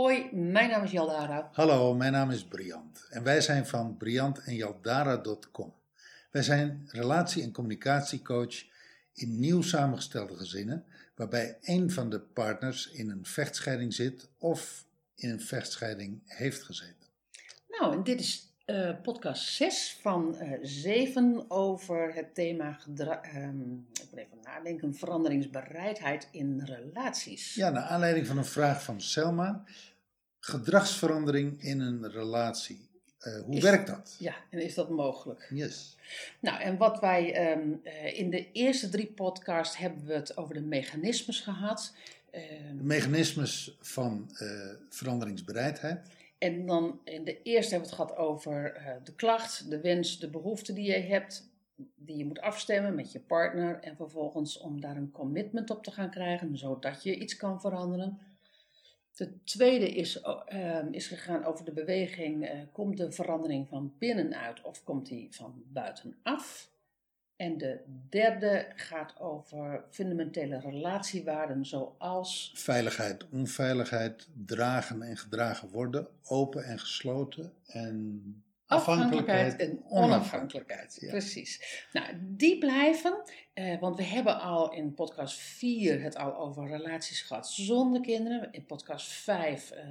Hoi, mijn naam is Jaldara. Hallo, mijn naam is Briant en wij zijn van briantenjaldara.com. Wij zijn relatie- en communicatiecoach in nieuw samengestelde gezinnen, waarbij een van de partners in een vechtscheiding zit of in een vechtscheiding heeft gezeten. Nou, en dit is uh, podcast 6 van uh, 7 over het thema gedra- ehm, ik moet even nadenken, veranderingsbereidheid in relaties. Ja, naar aanleiding van een vraag van Selma. Gedragsverandering in een relatie. Uh, hoe Is- werkt dat? Ja, en is dat mogelijk? Yes. Nou, en wat wij ehm, eh, in de eerste drie podcasts hebben we het over de mechanismes gehad. Ehm, De mechanismes van eh, veranderingsbereidheid. En dan in de eerste hebben we het gehad over eh, de klacht, de wens, de behoefte die je hebt, die je moet afstemmen met je partner. En vervolgens om daar een commitment op te gaan krijgen, zodat je iets kan veranderen. De tweede is, ehm, is gegaan over de beweging, eh, komt de verandering van binnenuit of komt die van buitenaf? En de derde gaat over fundamentele relatiewaarden zoals Veiligheid, onveiligheid, dragen en gedragen worden, open en gesloten en Afhankelijkheid en onafhankelijkheid. Ja. Precies. Nou, die blijven, eh, want we hebben al in podcast 4 het al over relaties gehad zonder kinderen. In podcast 5 ehm,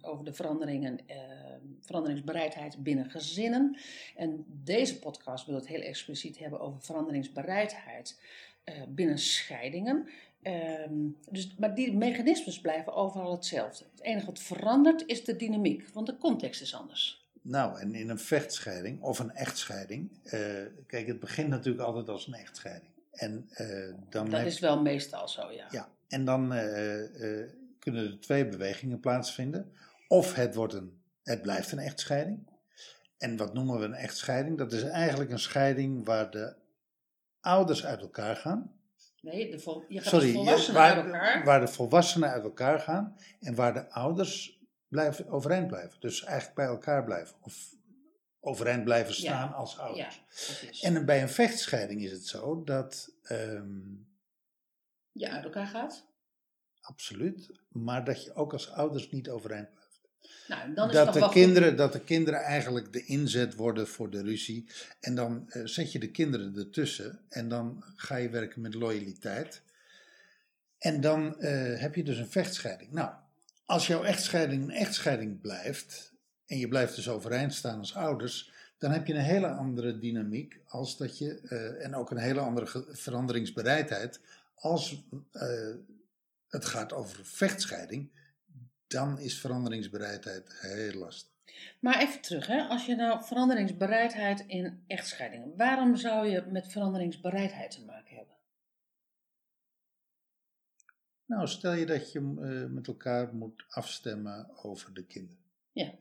over de veranderingen, ehm, veranderingsbereidheid binnen gezinnen. En deze podcast wil het heel expliciet hebben over veranderingsbereidheid eh, binnen scheidingen. Ehm, dus, maar die mechanismes blijven overal hetzelfde. Het enige wat verandert is de dynamiek, want de context is anders. Nou, en in een vechtscheiding of een echtscheiding. eh, kijk, het begint natuurlijk altijd als een echtscheiding. En eh, dan, Dat is wel meestal zo, ja. ja, en dan eh, kunnen er twee bewegingen plaatsvinden. Of het, wordt een, het blijft een echtscheiding. En wat noemen we een echtscheiding? Dat is eigenlijk een scheiding waar de ouders uit elkaar gaan. Nee, de vol, je gaat Sorry, volwassenen waar, uit elkaar. waar de volwassenen uit elkaar gaan en waar de ouders blijven, overeind blijven. Dus eigenlijk bij elkaar blijven. Of overeind blijven Ja, staan als ja, ouders. precies. En bij een vechtscheiding is het zo dat, ehm, je uit elkaar gaat. absoluut, maar dat je ook als ouders niet overeind blijft. Nou, dan is Dat de, kinderen, dat de kinderen eigenlijk de inzet worden voor de ruzie. En dan eh, zet je de kinderen ertussen en dan ga je werken met loyaliteit. En dan eh, heb je dus een vechtscheiding. Nou, als jouw echtscheiding een echtscheiding blijft, en je blijft dus overeind staan als ouders, dan heb je een hele andere dynamiek als dat je, eh, en ook een hele andere veranderingsbereidheid, als eh, het gaat over vechtscheiding, dan is veranderingsbereidheid heel lastig. Maar even terug, hè. als je nou veranderingsbereidheid in echtscheidingen, waarom zou je met veranderingsbereidheid te maken hebben? Nou, stel je dat je eh, met elkaar moet afstemmen over de kinderen. Ja.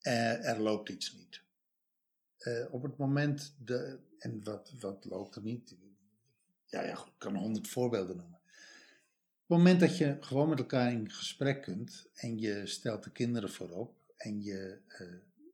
Eh, er loopt iets niet. Eh, op het moment, de, en wat, wat loopt er niet? Ja, ja, goed, ik kan honderd voorbeelden noemen. Op het moment dat je gewoon met elkaar in gesprek kunt en je stelt de kinderen voorop en je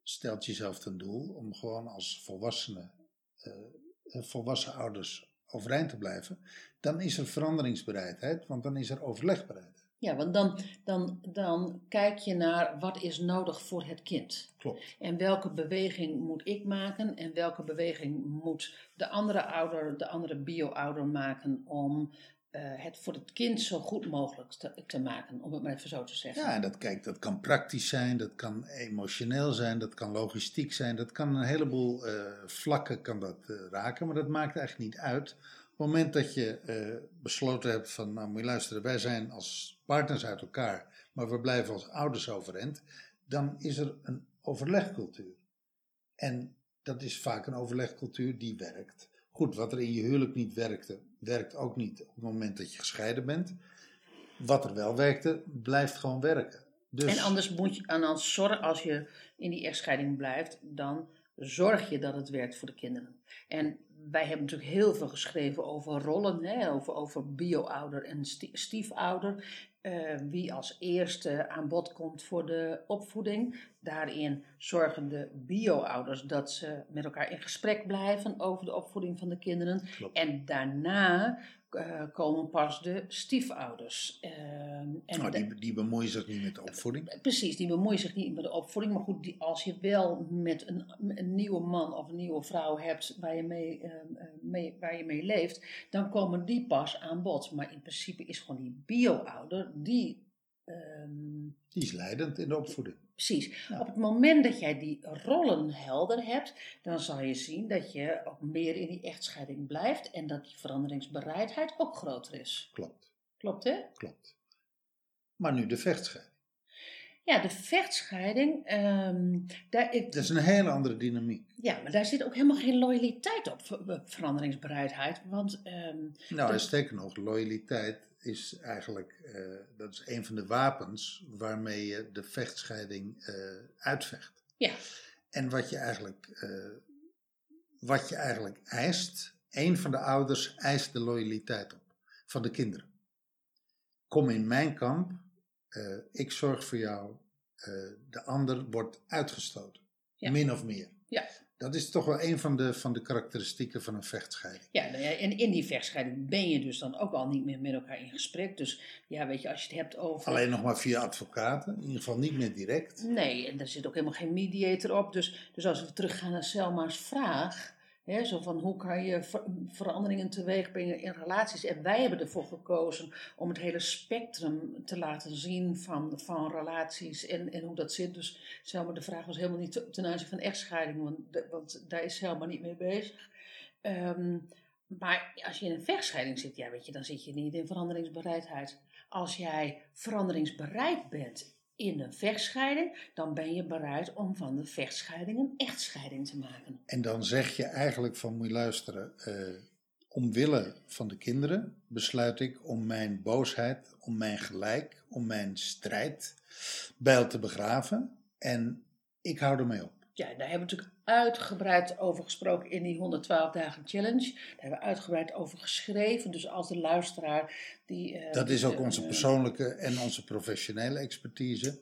stelt jezelf ten doel om gewoon als volwassene, eh, volwassen ouders overeind te blijven, dan is er veranderingsbereidheid, want dan is er overlegbaarheid. Ja, want dan, dan, dan kijk je naar wat is nodig voor het kind. Klopt. En welke beweging moet ik maken en welke beweging moet de andere ouder, de andere bio-ouder maken om eh, het voor het kind zo goed mogelijk te, te maken, om het maar even zo te zeggen. Ja, en dat, kijk, dat kan praktisch zijn, dat kan emotioneel zijn, dat kan logistiek zijn, dat kan een heleboel eh, vlakken kan dat, eh, raken, maar dat maakt eigenlijk niet uit. Het moment dat je eh, besloten hebt van, nou moet luisteren, wij zijn als partners uit elkaar, maar we blijven als ouders overeind, dan is er een overlegcultuur. En dat is vaak een overlegcultuur die werkt. Goed, wat er in je huwelijk niet werkte, werkt ook niet op het moment dat je gescheiden bent. Wat er wel werkte, blijft gewoon werken. Dus, En anders moet je, en anders zorg, als je in die echtscheiding blijft, dan zorg je dat het werkt voor de kinderen. En wij hebben natuurlijk heel veel geschreven over rollen, hè, over, over bio-ouder en stie- stiefouder. eh, wie als eerste aan bod komt voor de opvoeding. daarin zorgen de bio-ouders dat ze met elkaar in gesprek blijven over de opvoeding van de kinderen. Klopt. En daarna eh, komen pas de stiefouders. Ehm, en Nou, die, die bemoeien zich niet met de opvoeding. Precies, die bemoeien zich niet met de opvoeding. Maar goed, die, als je wel met een, een nieuwe man of een nieuwe vrouw hebt waar je mee, ehm, eh, mee, waar je mee leeft, dan komen die pas aan bod. Maar in principe is gewoon die bio-ouder, die. Ehm, Die is leidend in de opvoeding. precies. Ja. Op het moment dat jij die rollen helder hebt, dan zal je zien dat je ook meer in die echtscheiding blijft en dat die veranderingsbereidheid ook groter is. Klopt, Klopt hè? klopt. Maar nu de vechtscheiding. Ja, de vechtscheiding, ehm, daar, ik, Dat is een hele andere dynamiek. Ja, maar daar zit ook helemaal geen loyaliteit op, ver- op veranderingsbereidheid. Want ehm, Nou, Dat- sterker nog, loyaliteit is eigenlijk, eh, dat is een van de wapens waarmee je de vechtscheiding eh, uitvecht. ja, En wat je eigenlijk, eh, wat je eigenlijk eist, een van de ouders eist de loyaliteit op van de kinderen. Kom in mijn kamp, ik zorg voor jou, de ander wordt uitgestoten. Ja. Min of meer. Ja. Dat is toch wel een van de, van de karakteristieken van een vechtscheiding. ja, nou ja, en in die vechtscheiding ben je dus dan ook al niet meer met elkaar in gesprek. Dus ja, weet je, als je het hebt over... Alleen nog maar via advocaten, in ieder geval niet meer direct. Nee, en daar zit ook helemaal geen mediator op. Dus, dus als we teruggaan naar Selma's vraag... Hè, zo van hoe kan je ver- veranderingen teweeg brengen in relaties. En wij hebben ervoor gekozen om het hele spectrum te laten zien van, van relaties en, en hoe dat zit. Dus Selma, de vraag was helemaal niet te- ten aanzien van echtscheiding, want, want daar is Selma niet mee bezig. Ehm, maar als je in een vechtscheiding zit, ja, weet je, dan zit je niet in veranderingsbereidheid. Als jij veranderingsbereid bent in een vechtscheiding, dan ben je bereid om van de vechtscheiding een echtscheiding te maken. En dan zeg je eigenlijk van, moet je luisteren, eh, omwille van de kinderen besluit ik om mijn boosheid, om mijn gelijk, om mijn strijd bijl te begraven. En ik hou ermee op. Ja, daar hebben we natuurlijk uitgebreid over gesproken in die 112 dagen challenge. Daar hebben we uitgebreid over geschreven. Dus als de luisteraar die... eh, Dat is ook eh, onze eh, persoonlijke en onze professionele expertise.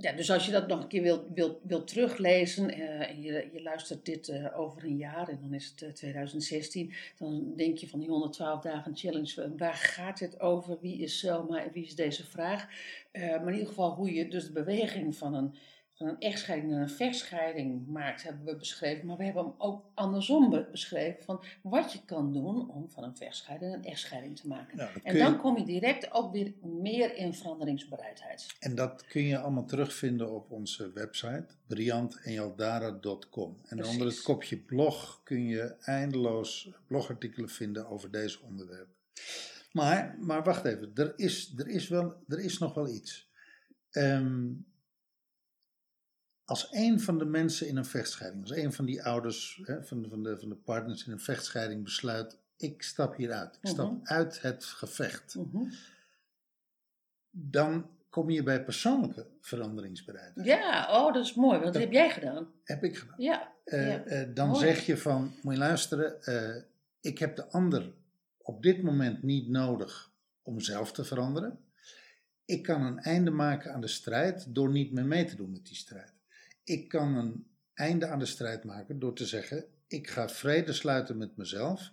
Ja, dus als je dat nog een keer wilt, wilt, wilt teruglezen en je, je luistert dit over een jaar en dan is het eh, 2016, dan denk je van die 112 dagen challenge, waar gaat het over? Wie is Selma en wie is deze vraag? Maar in ieder geval hoe je dus de beweging van een, van een echtscheiding naar een vechtscheiding maakt, hebben we beschreven. Maar we hebben hem ook andersom be- beschreven van wat je kan doen om van een vechtscheiding een echtscheiding te maken. Nou, en dan je- kom je direct ook weer meer in veranderingsbereidheid. En dat kun je allemaal terugvinden op onze website, briantenjaldara.com. En Precies. onder het kopje blog kun je eindeloos blogartikelen vinden over deze onderwerpen. Maar, maar wacht even, er is, er is, wel, er is nog wel iets. Ehm, als een van de mensen in een vechtscheiding, als een van die ouders, hè, van, de, van, de, van de partners in een vechtscheiding besluit, ik stap hieruit, ik stap Mhm. uit het gevecht Mhm. dan kom je bij persoonlijke veranderingsbereidheid. Ja, oh, dat is mooi, want dat, Dat- heb jij gedaan. Heb ik gedaan. Ja, Eh, ja. eh, dan Mooi. zeg je van, moet je luisteren, eh, ik heb de ander op dit moment niet nodig om zelf te veranderen. Ik kan een einde maken aan de strijd door niet meer mee te doen met die strijd. Ik kan een einde aan de strijd maken door te zeggen, ik ga vrede sluiten met mezelf,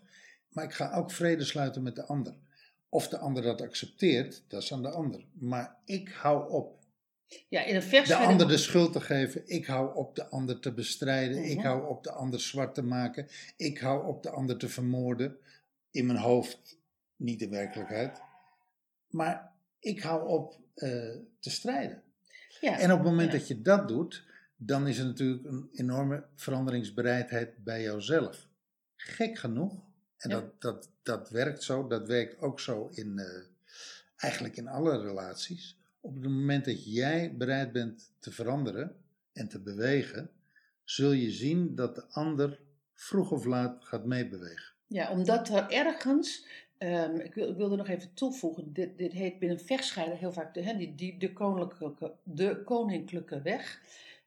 maar ik ga ook vrede sluiten met de ander. Of de ander dat accepteert, dat is aan de ander. Maar ik hou op ja, in een de vechtscheiding... ander de schuld te geven. Ik hou op de ander te bestrijden. Ik Mhm. hou op de ander zwart te maken. Ik hou op de ander te vermoorden. In mijn hoofd, niet in werkelijkheid. Maar ik hou op eh, te strijden. ja, En op het moment ja. dat je dat doet, dan is er natuurlijk een enorme veranderingsbereidheid bij jouzelf. Gek genoeg. En Ja. dat, dat, dat werkt zo. Dat werkt ook zo in eh, eigenlijk in alle relaties. Op het moment dat jij bereid bent te veranderen en te bewegen, zul je zien dat de ander vroeg of laat gaat meebewegen. Ja, omdat er ergens, ehm, ik, wil, ik wilde nog even toevoegen, dit, dit heet binnen vechtscheiden heel vaak de, die, de, koninklijke, de koninklijke weg.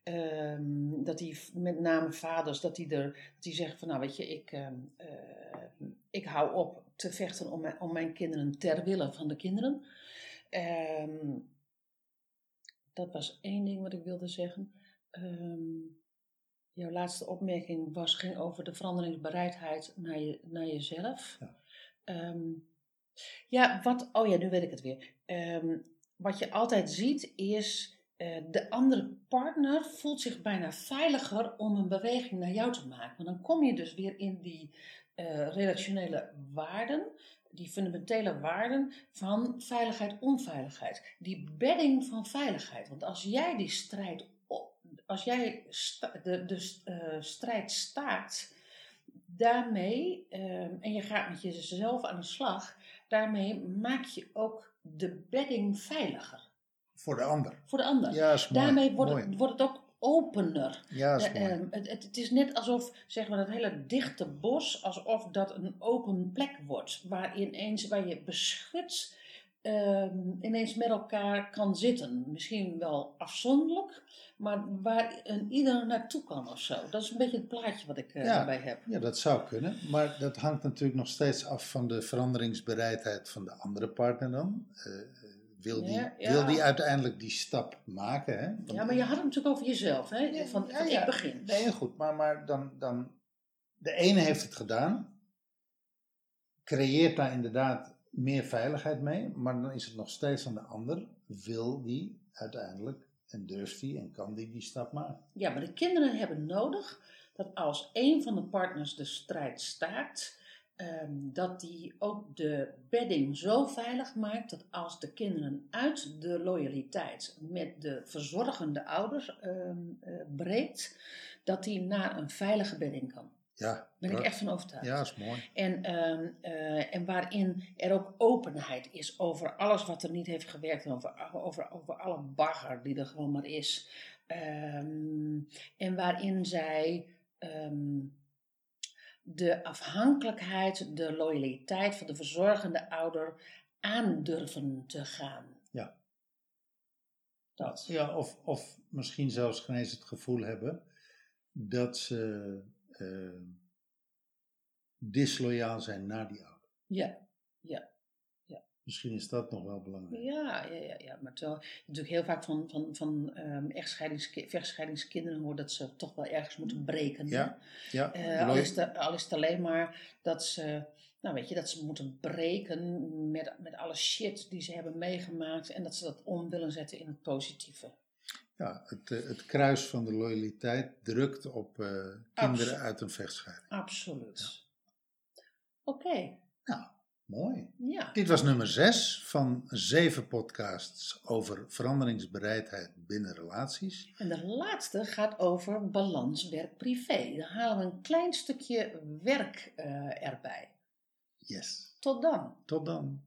Ehm, dat die met name vaders, dat die, er, die zeggen van nou weet je, ik, ehm, eh, ik hou op te vechten om mijn, om mijn kinderen ter wille van de kinderen. Ehm, dat was één ding wat ik wilde zeggen. Jouw laatste opmerking was, ging over de veranderingsbereidheid naar, je, naar jezelf. Ja. Ja, wat, oh ja, nu weet ik het weer. Wat je altijd ziet is, de andere partner voelt zich bijna veiliger om een beweging naar jou te maken. Want dan kom je dus weer in die eh, relationele waarden, die fundamentele waarden van veiligheid, onveiligheid. Die bedding van veiligheid. Want als jij die strijd, als jij de, de eh, strijd staakt, daarmee, ehm, en je gaat met jezelf aan de slag, daarmee maak je ook de bedding veiliger Voor de ander. voor de ander. Ja, is mooi. Daarmee wordt mooi. het, wordt het ook opener. Ja, is Eh, mooi. ehm, het, het, is net alsof zeg maar, dat hele dichte bos, alsof dat een open plek wordt. Waar ineens, waar je beschut ehm, ineens met elkaar kan zitten. Misschien wel afzonderlijk, maar waar een ieder naartoe kan of zo. Dat is een beetje het plaatje wat ik eh, Ja. daarbij heb. Ja, dat zou kunnen. Maar dat hangt natuurlijk nog steeds af van de veranderingsbereidheid van de andere partner dan. Eh, wil, die, Ja, ja. wil die uiteindelijk die stap maken? Hè? Want- Ja, maar je had het natuurlijk over jezelf, hè? Ja, van, ja, van ja. ik begin. Nee, goed. Maar, maar dan, dan... De ene heeft het gedaan. Creëert daar inderdaad meer veiligheid mee. Maar dan is het nog steeds aan de ander. Wil die uiteindelijk en durft die en kan die die stap maken? Ja, maar de kinderen hebben nodig dat als een van de partners de strijd staakt, ehm, dat die ook de bedding zo veilig maakt dat als de kinderen uit de loyaliteit met de verzorgende ouders ehm, eh, breekt, dat die naar een veilige bedding kan. Ja, Daar ben ik echt van overtuigd. Ja, is mooi. En, ehm, eh, en waarin er ook openheid is over alles wat er niet heeft gewerkt. En over, over, over alle bagger die er gewoon maar is. En waarin zij de afhankelijkheid, de loyaliteit van de verzorgende ouder aandurven te gaan. Ja. Dat. Ja, of, of misschien zelfs geen eens het gevoel hebben dat ze eh, disloyaal zijn naar die ouder. Ja. Misschien is dat nog wel belangrijk. Ja, ja, ja, ja, maar terwijl natuurlijk heel vaak van, van, van ehm echtscheidingski- vechtscheidingskinderen hoort dat ze toch wel ergens moeten breken. Ja, ja. Eh, al, is het, al is het alleen maar dat ze, nou weet je, dat ze moeten breken met, met alle shit die ze hebben meegemaakt en dat ze dat om willen zetten in het positieve. ja, het, eh, het kruis van de loyaliteit drukt op eh, kinderen uit een vechtscheiding. Absoluut. Oké, Nou, mooi. ja. Dit was nummer 6 van zeven podcasts over veranderingsbereidheid binnen relaties. En de laatste gaat over balans werk-privé. Dan halen we een klein stukje werk eh, erbij. Yes. Tot dan. Tot dan.